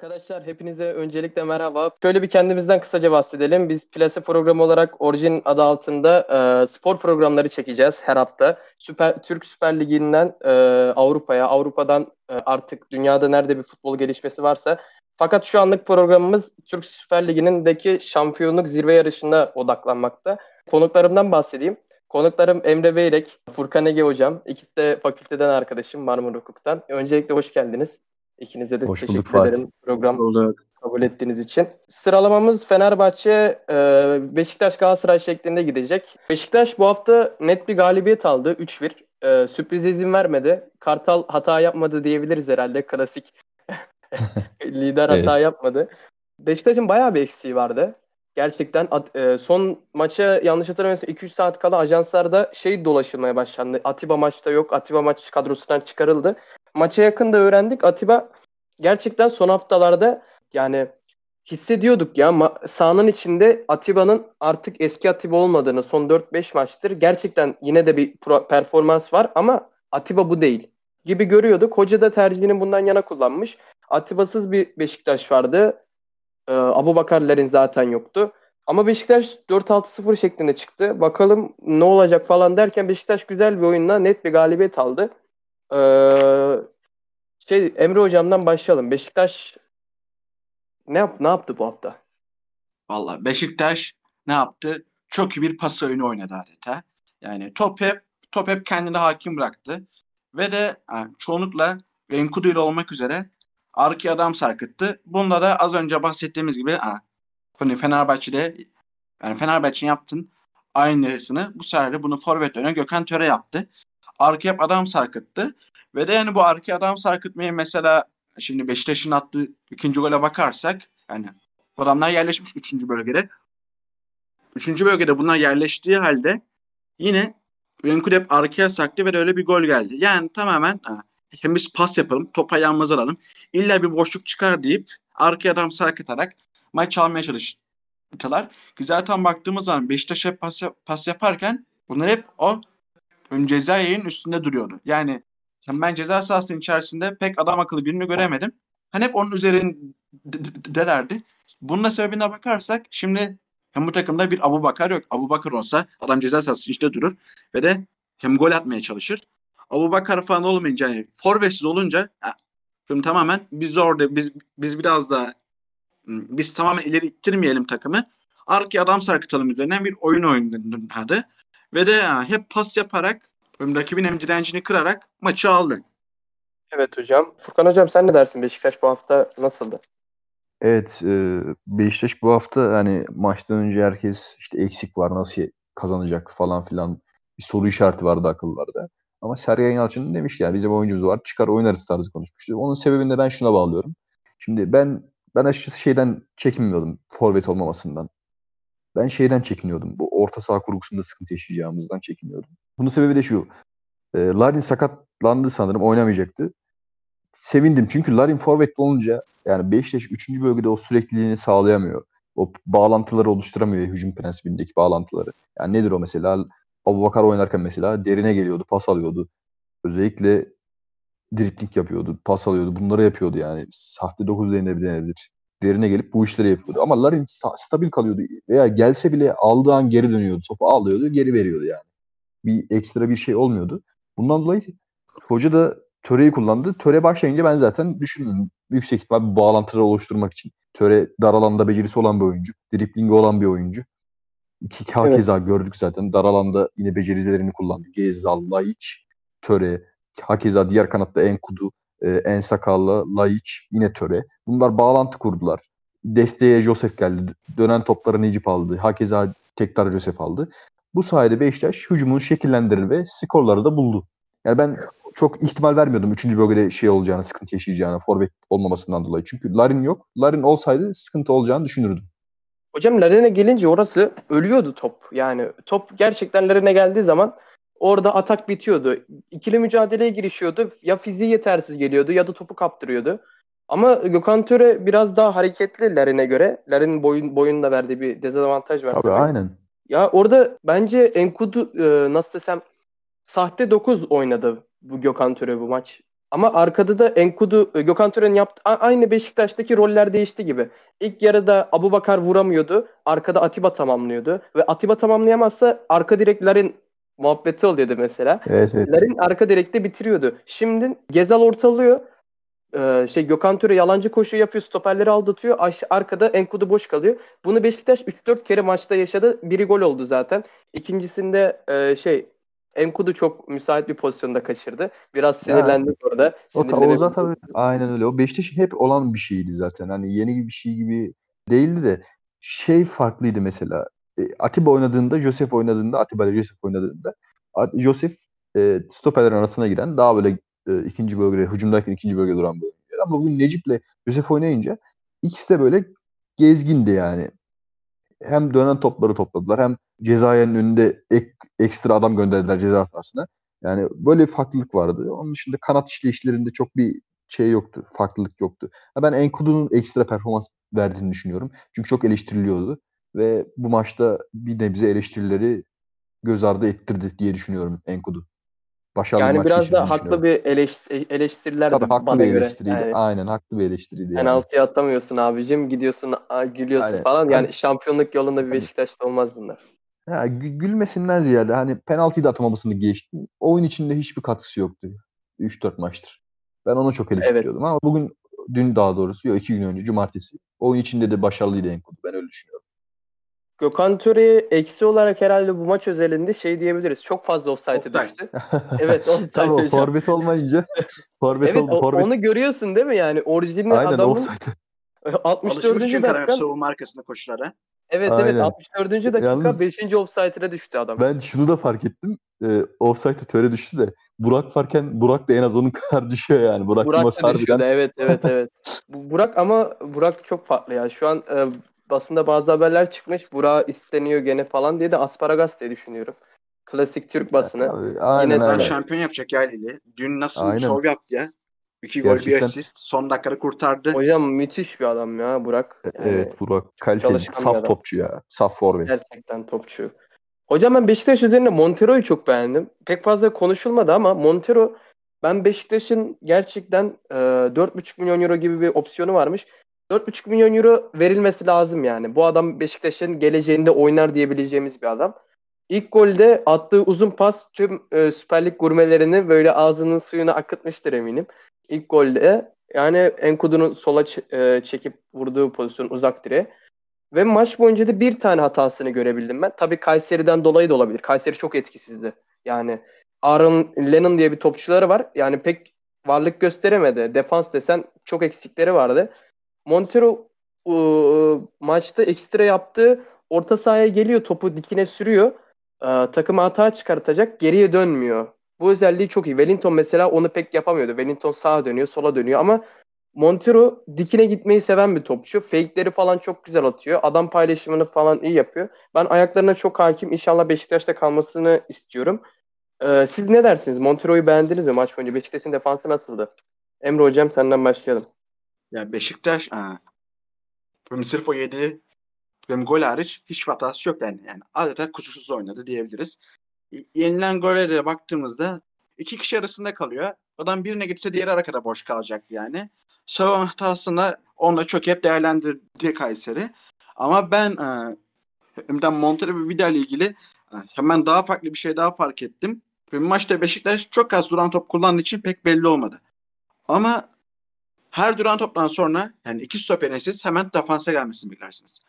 Arkadaşlar hepinize öncelikle merhaba. Şöyle bir kendimizden kısaca bahsedelim. Biz Plase programı olarak Origin adı altında e, spor programları çekeceğiz her hafta. Süper Türk Süper Ligi'nden e, Avrupa'ya, Avrupa'dan e, artık dünyada nerede bir futbol gelişmesi varsa. Fakat şu anlık programımız Türk Süper Ligi'ndeki şampiyonluk zirve yarışına odaklanmakta. Konuklarımdan bahsedeyim. Konuklarım Emre Beyrek, Furkan Ege Hocam. İkisi de fakülteden arkadaşım Marmara Hukuk'tan. Öncelikle hoş geldiniz. İkinize de Hoş teşekkür bulduk Fatih. ederim program kabul ettiğiniz için. Sıralamamız Fenerbahçe, e, Beşiktaş, Galatasaray şeklinde gidecek. Beşiktaş bu hafta net bir galibiyet aldı 3-1. E, sürprize izin vermedi. Kartal hata yapmadı diyebiliriz herhalde. Klasik lider hata Evet. yapmadı. Beşiktaş'ın bayağı bir eksiği vardı. Gerçekten e, son maça yanlış hatırlamıyorsam 2-3 saat kala ajanslarda şey dolaşılmaya başlandı. Atiba maçta yok. Atiba maç kadrosundan çıkarıldı. Maça yakın da öğrendik. Atiba gerçekten son haftalarda yani hissediyorduk ya ma- sahanın içinde Atiba'nın artık eski Atiba olmadığını son 4-5 maçtır gerçekten yine de bir pro- performans var ama Atiba bu değil gibi görüyorduk. Hoca da tercihini bundan yana kullanmış. Atiba'sız bir Beşiktaş vardı. Ee, Abu Bakarların zaten yoktu. Ama Beşiktaş 4-6-0 şeklinde çıktı. Bakalım ne olacak falan derken Beşiktaş güzel bir oyunla net bir galibiyet aldı. Ee, şey Emre hocamdan başlayalım. Beşiktaş ne yap ne yaptı bu hafta? Valla Beşiktaş ne yaptı? Çok iyi bir pas oyunu oynadı adeta. Yani top hep top hep kendine hakim bıraktı. Ve de yani çoğunlukla Enkudu ile olmak üzere arkaya adam sarkıttı. Bunda da az önce bahsettiğimiz gibi ha, Fenerbahçe'de yani Fenerbahçe'nin yaptığın aynısını bu sefer bunu forvet öne Gökhan Töre yaptı. Arkaya hep adam sarkıttı. Ve de yani bu arkaya adam sarkıtmayı mesela şimdi Beşiktaş'ın attığı ikinci gole bakarsak yani adamlar yerleşmiş 3. bölgede. 3. bölgede bunlar yerleştiği halde yine Venkul hep arkaya saktı ve öyle bir gol geldi. Yani tamamen ha, hem biz pas yapalım, top ayağımıza alalım. İlla bir boşluk çıkar deyip arkaya adam sarkıtarak maç almaya çalıştılar. Ki zaten baktığımız zaman Beşiktaş hep pas, pas yaparken bunlar hep o ön ceza yayının üstünde duruyordu. Yani ben ceza sahasının içerisinde pek adam akıllı birini göremedim. Hani hep onun üzerindelerdi. Bunun da sebebine bakarsak şimdi hem bu takımda bir Abu Bakar yok. Abu Bakar olsa adam ceza sahası içinde durur ve de hem gol atmaya çalışır. Abu Bakar falan olmayınca hani forvetsiz olunca ha, şimdi tamamen biz orada biz biz biraz da biz tamamen ileri ittirmeyelim takımı. Arkaya adam sarkıtalım üzerinden bir oyun oynadı. Ve de ha, hep pas yaparak rakibin hem direncini kırarak maçı aldı. Evet hocam. Furkan hocam sen ne dersin? Beşiktaş bu hafta nasıldı? Evet, e, Beşiktaş bu hafta hani maçtan önce herkes işte eksik var nasıl kazanacak falan filan bir soru işareti vardı akıllarda. Ama Sergen Yalçın demiş ya bizim oyuncumuz var çıkar oynarız tarzı konuşmuştu. Onun sebebini de ben şuna bağlıyorum. Şimdi ben ben açıkçası şeyden çekinmiyordum forvet olmamasından. Ben şeyden çekiniyordum. Bu orta saha kurgusunda sıkıntı yaşayacağımızdan çekiniyordum. Bunun sebebi de şu. E, Larin sakatlandı sanırım oynamayacaktı. Sevindim çünkü Larin forvet olunca yani Beşiktaş 3. bölgede o sürekliliğini sağlayamıyor. O bağlantıları oluşturamıyor hücum prensibindeki bağlantıları. Yani nedir o mesela? Abubakar oynarken mesela derine geliyordu, pas alıyordu. Özellikle dripling yapıyordu, pas alıyordu. Bunları yapıyordu yani. Sahte 9 denenebilir. Derine gelip bu işleri yapıyordu. Ama Larin stabil kalıyordu. Veya gelse bile aldığı an geri dönüyordu. Topu alıyordu, geri veriyordu yani. Bir ekstra bir şey olmuyordu. Bundan dolayı hoca da Töre'yi kullandı. Töre başlayınca ben zaten düşündüm. Yüksek ihtimal bir bağlantıları oluşturmak için. Töre dar alanda becerisi olan bir oyuncu. Driplingi olan bir oyuncu. İki hakeza evet. gördük zaten. Dar alanda yine becerilerini kullandı. Gezal, Laiç, Töre. Hakeza diğer kanatta Enkudu, e, Ensakallı, Laiç, yine Töre. Bunlar bağlantı kurdular. Desteğe Josef geldi. Dönen topları Necip aldı. Hakeza tekrar Josef aldı. Bu sayede Beşiktaş hücumunu şekillendirir ve skorları da buldu. Yani ben çok ihtimal vermiyordum 3. bölgede şey olacağını, sıkıntı yaşayacağını, forvet olmamasından dolayı. Çünkü Larin yok. Larin olsaydı sıkıntı olacağını düşünürdüm. Hocam Larin'e gelince orası ölüyordu top. Yani top gerçekten Larin'e geldiği zaman orada atak bitiyordu. İkili mücadeleye girişiyordu. Ya fiziği yetersiz geliyordu ya da topu kaptırıyordu. Ama Gökhan Töre biraz daha hareketli Larin'e göre. Larin'in boyun, boyunla verdiği bir dezavantaj var. Tabii, tabii. aynen. Ya orada bence Enkudu e, nasıl desem sahte 9 oynadı bu Gökhan Töre bu maç. Ama arkada da Enkudu, e, Gökhan Tören'in yaptığı aynı Beşiktaş'taki roller değişti gibi. İlk yarıda Abu Bakar vuramıyordu. Arkada Atiba tamamlıyordu. Ve Atiba tamamlayamazsa arka direklerin muhabbeti oluyordu mesela. Evet evet. Larin arka direkte bitiriyordu. Şimdi Gezal ortalıyor. Ee, şey Gökhan Töre yalancı koşu yapıyor. Stoperleri aldatıyor. Aş- arkada Enkudu boş kalıyor. Bunu Beşiktaş 3-4 kere maçta yaşadı. Biri gol oldu zaten. İkincisinde e, şey Enkudu çok müsait bir pozisyonda kaçırdı. Biraz sinirlendik orada. O, ta- o zaten aynen öyle. O Beşiktaş'ın hep olan bir şeydi zaten. Hani yeni bir şey gibi değildi de şey farklıydı mesela. E, Atiba oynadığında, Josef oynadığında, Atiba ile Josef oynadığında Josef e, stoperlerin arasına giren daha böyle e, ikinci bölgede, hücumdayken ikinci bölgede duran bir oyuncu. Ama bugün Necip'le Josef oynayınca ikisi de böyle gezgindi yani. Hem dönen topları topladılar hem cezayenin önünde ek, ekstra adam gönderdiler ceza sahasına. Yani böyle bir farklılık vardı. Onun dışında kanat işleyişlerinde çok bir şey yoktu. Farklılık yoktu. Ben Enkudu'nun ekstra performans verdiğini düşünüyorum. Çünkü çok eleştiriliyordu. Ve bu maçta bir nebze eleştirileri göz ardı ettirdi diye düşünüyorum Enkudu. Başarılı Yani biraz da haklı bir eleş- eleştiriler Tabii haklı bana bir göre. eleştiriydi. Yani Aynen haklı bir eleştiriydi yani. penaltıya atamıyorsun abicim. Gidiyorsun gülüyorsun Aynen. falan. Yani Tabii. şampiyonluk yolunda bir. Beşiktaş'ta olmaz bunlar. Ya, gü- gülmesinden ziyade hani penaltıyı da atamamasını geçtim. Oyun içinde hiçbir katkısı yoktu. 3-4 maçtır. Ben onu çok eleştiriyordum ama bugün dün daha doğrusu yok iki gün önce cumartesi. Oyun içinde de başarılıydı Enkudu. Ben öyle düşünüyorum. Gökhan Töre'ye eksi olarak herhalde bu maç özelinde şey diyebiliriz. Çok fazla Offside. düştü. Evet offside Tabii forvet olmayınca forvet Evet ol, forvet onu görüyorsun değil mi yani? Orijinal aynen adamın offside. 64. Alışmış çünkü savunma arkasında koşulara. Evet evet Aynen. 64. dakika Yalnız- 5. offside'e düştü adam. Ben şunu da fark ettim. Ee, offside'e töre düştü de Burak varken Burak da en az onun kadar düşüyor yani. Burak, Burak da harbiden Evet evet evet. Bu- Burak ama Burak çok farklı ya. Şu an e, basında bazı haberler çıkmış. Burak isteniyor gene falan diye de asparagas diye düşünüyorum. Klasik Türk basını. Tabii, aynen Yine Ben aynen. şampiyon yapacak ya Lili. Dün nasıl Aynen. şov yaptı ya. İki gol bir asist. Son dakikada kurtardı. Hocam müthiş bir adam ya Burak. Yani Evet Burak kaliteli, saf adam. topçu ya. Saf forvet. Gerçekten topçu. Hocam ben Beşiktaş üzerinde Montero'yu çok beğendim. Pek fazla konuşulmadı ama Montero ben Beşiktaş'ın gerçekten e, 4,5 milyon euro gibi bir opsiyonu varmış. 4,5 milyon euro verilmesi lazım yani. Bu adam Beşiktaş'ın geleceğinde oynar diyebileceğimiz bir adam. İlk golde attığı uzun pas tüm e, Süper Lig gurmelerini böyle ağzının suyunu akıtmıştır eminim. İlk golde yani Enkudu'nun sola ç- e, çekip vurduğu pozisyon uzak direğe. Ve maç boyunca da bir tane hatasını görebildim ben. Tabii Kayseri'den dolayı da olabilir. Kayseri çok etkisizdi. Yani Aaron Lennon diye bir topçuları var. Yani pek varlık gösteremedi. Defans desen çok eksikleri vardı. Montero ıı, maçta ekstra yaptığı orta sahaya geliyor. Topu dikine sürüyor. Ee, takımı hata çıkartacak. Geriye dönmüyor. Bu özelliği çok iyi. Wellington mesela onu pek yapamıyordu. Wellington sağa dönüyor, sola dönüyor ama Montero dikine gitmeyi seven bir topçu. Fake'leri falan çok güzel atıyor. Adam paylaşımını falan iyi yapıyor. Ben ayaklarına çok hakim. İnşallah Beşiktaş'ta kalmasını istiyorum. Ee, siz ne dersiniz? Montero'yu beğendiniz mi maç boyunca? Beşiktaş'ın defansı nasıldı? Emre Hocam senden başlayalım. Ya Beşiktaş ha, sırf o yedi benim gol hariç hiçbir hatası yok yani. yani adeta kusursuz oynadı diyebiliriz. Yenilen gole de baktığımızda iki kişi arasında kalıyor. Adam birine gitse diğeri arkada boş kalacak yani. Savunma hatasını onunla çok hep değerlendirdi Kayseri. Ama ben e, hem Montero ve Vida ile ilgili e, hemen daha farklı bir şey daha fark ettim. Ve maçta Beşiktaş çok az duran top kullandığı için pek belli olmadı. Ama her duran toptan sonra yani iki stoperin siz hemen defansa gelmesini beklersiniz.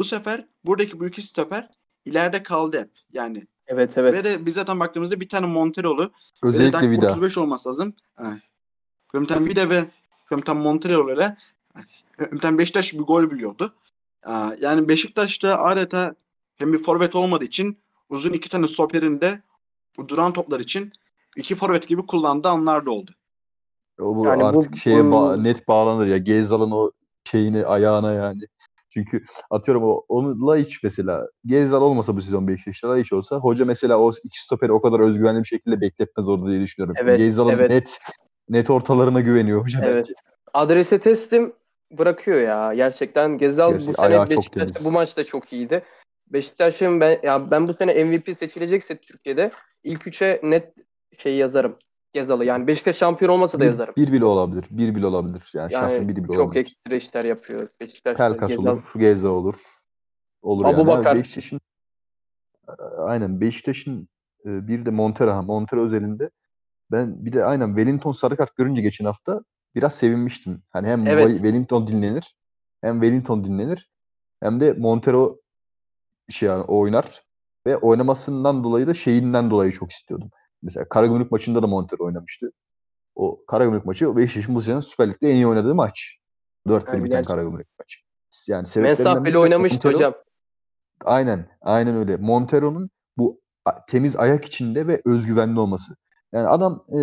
Bu sefer buradaki bu iki stoper ileride kaldı hep. Yani Evet evet. ve de biz zaten baktığımızda bir tane Montero'lu ve Özellikle dakika Vida. 35 olması lazım. Fümten Vida ve Fümten Montero ile Fümten Beşiktaş bir gol biliyordu. Yani Beşiktaş'ta adeta hem bir forvet olmadığı için uzun iki tane stoperin de bu duran toplar için iki forvet gibi kullandığı anlar da oldu. O bu Yani bu- artık şeye bu- ba- net bağlanır ya. Gezal'ın o şeyini ayağına yani. Çünkü atıyorum o onu Laiç mesela Gezal olmasa bu sezon Beşiktaş'ta Laiç olsa hoca mesela o iki stoperi o kadar özgüvenli bir şekilde bekletmez orada diye düşünüyorum. Evet, Gezal'ın evet. net net ortalarına güveniyor hoca Evet. bence. Adrese teslim bırakıyor ya. Gerçekten Gezal bu Gerçek- sene ayağı çok Beşiktaş'ta bu maçta çok iyiydi. Beşiktaş'ın ben ya ben bu sene MVP seçilecekse Türkiye'de ilk üçe net şey yazarım. Gezal'ı. Yani Beşiktaş şampiyon olmasa da Bir, yazarım. bir bile olabilir. Bir bile olabilir. Yani, şahsen Yani bir bile çok olabilir. ekstra işler yapıyor Beşiktaş. Pelkas Gezal. olur, Geza olur. Olur Abu yani. Bakar. Beşiktaş'ın aynen Beşiktaş'ın e, bir de Montero, ha, Montero özelinde ben bir de aynen Wellington sarı kart görünce geçen hafta biraz sevinmiştim. Hani hem Evet. Wellington dinlenir, hem Wellington dinlenir, hem de Montero şey yani oynar ve oynamasından dolayı da şeyinden dolayı çok istiyordum. Mesela Karagümrük maçında da Montero oynamıştı. O Karagümrük maçı Beşiktaş'ın bu sene Süper Lig'de en iyi oynadığı maç. 4-1 Yani biten. Karagümrük maçı. Yani Mesafeli oynamıştı Montero- hocam. Aynen. Aynen öyle. Montero'nun bu temiz ayak içinde ve özgüvenli olması. Yani adam e,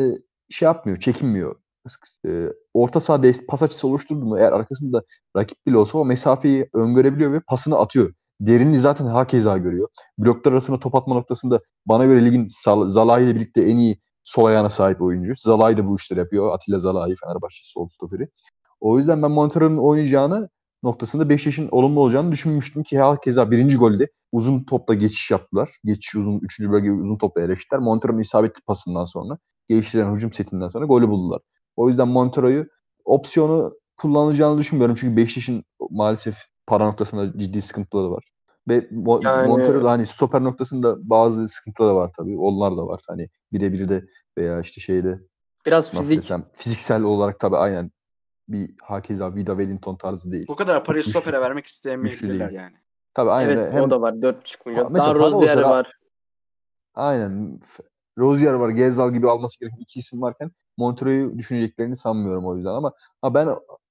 şey yapmıyor, çekinmiyor. E, orta saha pas açısı oluşturdu mu eğer arkasında rakip bile olsa o mesafeyi öngörebiliyor ve pasını atıyor. Derinliği zaten hakeza görüyor. Bloklar arasında top atma noktasında bana göre ligin Zalai ile birlikte en iyi sol ayağına sahip oyuncu. Zalai de bu işleri yapıyor. Atilla Zalai Fenerbahçe sol stoperi. O yüzden ben Montero'nun oynayacağını noktasında Beşiktaş'ın olumlu olacağını düşünmüştüm ki herkese birinci golde uzun topla geçiş yaptılar. Geçiş uzun, üçüncü bölge uzun topla eleştiler. Montero'nun isabetli pasından sonra, geliştiren hücum setinden sonra golü buldular. O yüzden Montero'yu opsiyonu kullanılacağını düşünmüyorum. Çünkü Beşiktaş'ın maalesef para noktasında ciddi sıkıntıları var. Ve Mo- Yani- Montero hani stoper noktasında bazı sıkıntıları var tabii. Onlar da var. Hani birebir de veya işte şeyde Biraz nasıl fizik. desem fiziksel olarak tabii aynen bir hakeza Vida Wellington tarzı değil. Bu kadar parayı Güçlü- stopere vermek istemeyebilirler değil. yani. Tabii aynen Evet hem o da var. 4,5 milyon. Mesela Daha Rozier olsa- var. Aynen. Rozier var, Gezal gibi alması gereken iki isim varken Montero'yu düşüneceklerini sanmıyorum o yüzden ama ha ben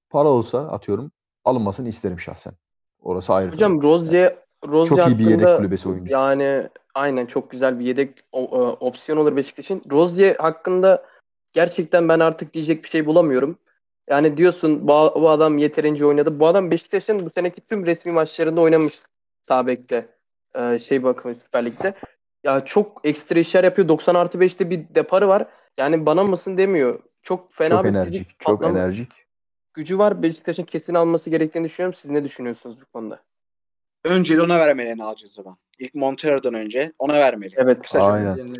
para olsa atıyorum alınmasını isterim şahsen. Orası ayrı. Hocam. Rozier, Rozier çok iyi bir yedek kulübesi oyuncusu. Yani aynen çok güzel bir yedek o- e, opsiyon olur Beşiktaş'ın. Rozier hakkında gerçekten ben artık diyecek bir şey bulamıyorum. Yani diyorsun bu, bu adam yeterince oynadı. Bu adam Beşiktaş'ın bu seneki tüm resmi maçlarında oynamış sağ bekte. Ee, şey bakımı Süper Lig'de. Ya çok ekstra işler yapıyor. 90 artı 5'te bir deparı var. Yani bana mısın demiyor. Çok fena çok bir enerjik, çok enerjik. Gücü var. Beşiktaş'ın kesin alması gerektiğini düşünüyorum. Siz ne düşünüyorsunuz bu konuda? Önceli ona vermelerini alacağız zaman. İlk Montero'dan önce ona vermeli. Evet. Kısaca Aynen.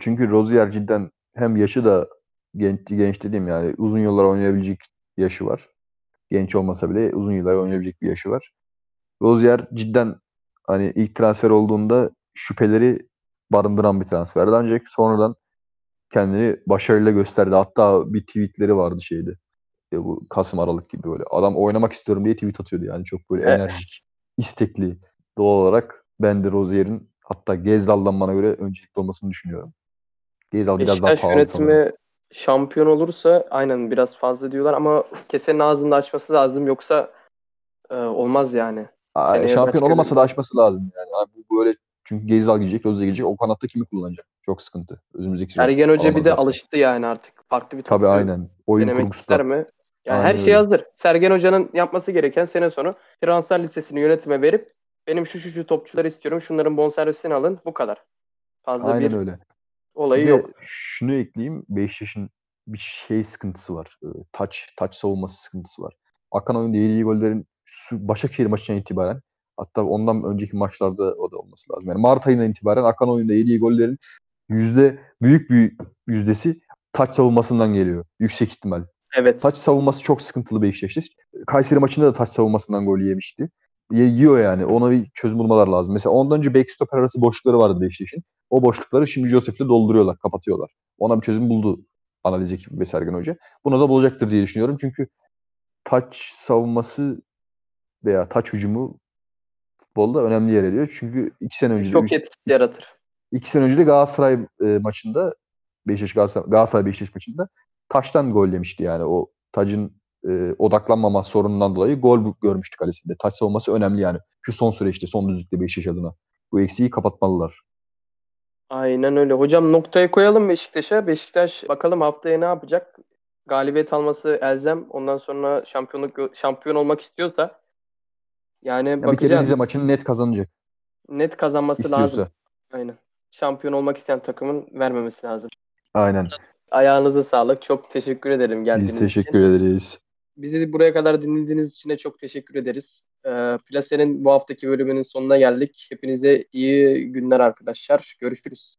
Çünkü Rozier cidden hem yaşı da genç, genç dediğim yani uzun yıllar oynayabilecek yaşı var. Genç olmasa bile uzun yıllar oynayabilecek bir yaşı var. Rozier cidden hani ilk transfer olduğunda şüpheleri barındıran bir transferdi. Ancak sonradan kendini başarıyla gösterdi. Hatta bir tweetleri vardı şeyde. Ya bu Kasım Aralık gibi böyle. Adam oynamak istiyorum diye tweet atıyordu yani. Çok böyle Evet. enerjik, istekli. Doğal olarak ben de Rozier'in hatta Gezdal'dan bana göre öncelikli olmasını düşünüyorum. Gezdal biraz daha pahalı sanırım. yönetimi şampiyon olursa aynen biraz fazla diyorlar ama kesenin ağzında açması lazım yoksa e, olmaz yani. Aa, seneye şampiyon olamasa da aşması lazım yani. Abi bu böyle çünkü Gezdal gidecek, Rozier gidecek. O kanatta kimi kullanacak? Çok sıkıntı. Önümüzdeki Ergen Hoca bir de alıştı yani artık. Farklı bir Tabii aynen. Oyun kurgusu da. mi? Yani Aynen her şey hazır. Sergen Hoca'nın yapması gereken sene sonu transfer listesini yönetime verip benim şu şu şu topçuları istiyorum. Şunların bonservisini alın. Bu kadar. Fazla Aynen bir öyle. olayı Bir yok. şunu ekleyeyim. Beşiktaş'ın bir şey sıkıntısı var. Ee, Taç, taç savunması sıkıntısı var. Akan oyunda yediği gollerin Başakşehir maçından itibaren hatta ondan önceki maçlarda o da olması lazım. Yani Mart ayından itibaren Akan oyunda yediği gollerin yüzde büyük bir yüzdesi taç savunmasından geliyor. Yüksek ihtimal. Evet. Taç savunması çok sıkıntılı Beşiktaş'ta. Kayseri maçında da taç savunmasından gol yemişti. Ye- Yiyor yani. Ona bir çözüm bulmalar lazım. Mesela ondan önce bek stoper arası boşlukları vardı Beşiktaş'ın. O boşlukları şimdi Josef'le dolduruyorlar, kapatıyorlar. Ona bir çözüm buldu analiz ekibi ve Sergen Hoca. Buna da bulacaktır diye düşünüyorum. Çünkü taç savunması veya taç hücumu futbolda önemli yer ediyor. Çünkü iki sene önce Çok etkisi yaratır. iki sene önce de Galatasaray e, maçında Beşiktaş Galatasaray, Galatasaray Beşiktaş maçında taçtan gol yemişti yani. O tacın e, odaklanmama sorunundan dolayı gol bu- görmüştü kalesinde. Taç savunması önemli yani. Şu son süreçte, son düzlükte Beşiktaş adına. Bu eksiği kapatmalılar. Aynen öyle. Hocam noktayı koyalım Beşiktaş'a. Beşiktaş bakalım haftaya ne yapacak? Galibiyet alması elzem. Ondan sonra şampiyonluk şampiyon olmak istiyorsa yani Ya bir kere bakacağız. Rize maçını net kazanacak Net kazanması istiyorsa. lazım. Aynen. Şampiyon olmak isteyen takımın vermemesi lazım. Aynen. Ayağınıza sağlık. Çok teşekkür ederim geldiğiniz Biz için. teşekkür ederiz. Bizi buraya kadar dinlediğiniz için de çok teşekkür ederiz. Ee, Plase'nin bu haftaki bölümünün sonuna geldik. Hepinize iyi günler arkadaşlar. Görüşürüz.